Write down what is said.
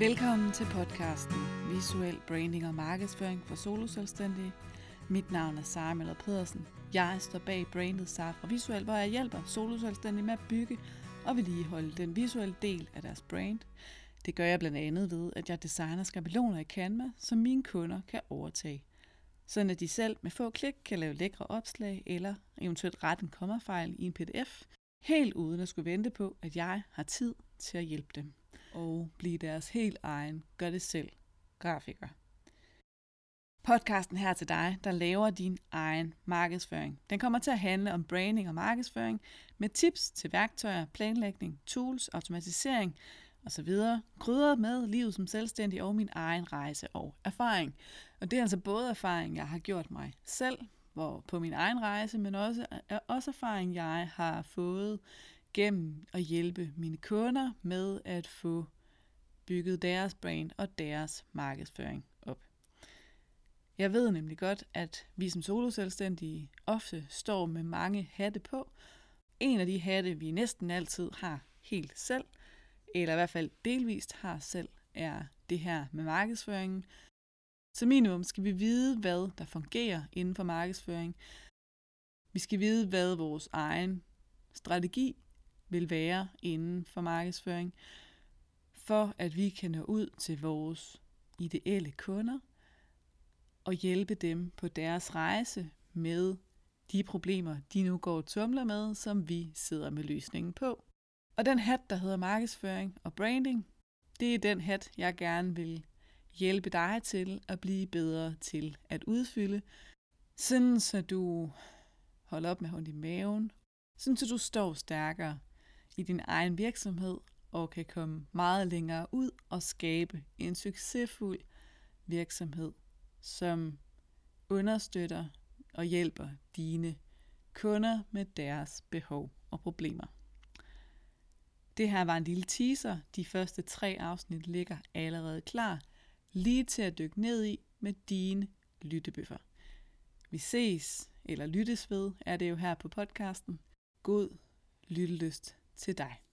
Velkommen til podcasten Visuel Branding og Markedsføring for soloselvstændige. Mit navn er Sara Møller Pedersen. Jeg står bag brandet Safra Visuel, hvor jeg hjælper soloselvstændige med at bygge og vedligeholde den visuelle del af deres brand. Det gør jeg blandt andet ved, at jeg designer skabeloner i Canva, som mine kunder kan overtage. Sådan at de selv med få klik kan lave lækre opslag eller eventuelt rette en kommafejl i en pdf, helt uden at skulle vente på, at jeg har tid til at hjælpe dem og blive deres helt egen gør det selv grafiker. Podcasten her til dig, der laver din egen markedsføring. Den kommer til at handle om branding og markedsføring med tips til værktøjer, planlægning, tools, automatisering osv. Krydret med livet som selvstændig og min egen rejse og erfaring. Og det er altså både erfaring, jeg har gjort mig selv hvor på min egen rejse, men også, også erfaring, jeg har fået gennem at hjælpe mine kunder med at få bygget deres brand og deres markedsføring op. Jeg ved nemlig godt, at vi som soloselvstændige ofte står med mange hatte på. En af de hatte, vi næsten altid har helt selv, eller i hvert fald delvist har selv, er det her med markedsføringen. Så minimum skal vi vide, hvad der fungerer inden for markedsføring. Vi skal vide, hvad vores egen strategi vil være inden for markedsføring, for at vi kan nå ud til vores ideelle kunder og hjælpe dem på deres rejse med de problemer, de nu går og tumler med, som vi sidder med løsningen på. Og den hat, der hedder markedsføring og branding, det er den hat, jeg gerne vil hjælpe dig til at blive bedre til at udfylde, sådan så du holder op med hund i maven, sådan så du står stærkere i din egen virksomhed og kan komme meget længere ud og skabe en succesfuld virksomhed, som understøtter og hjælper dine kunder med deres behov og problemer. Det her var en lille teaser. De første tre afsnit ligger allerede klar, lige til at dykke ned i med dine lyttebøffer. Vi ses, eller lyttes ved, er det jo her på podcasten. God lyttelyst til dig.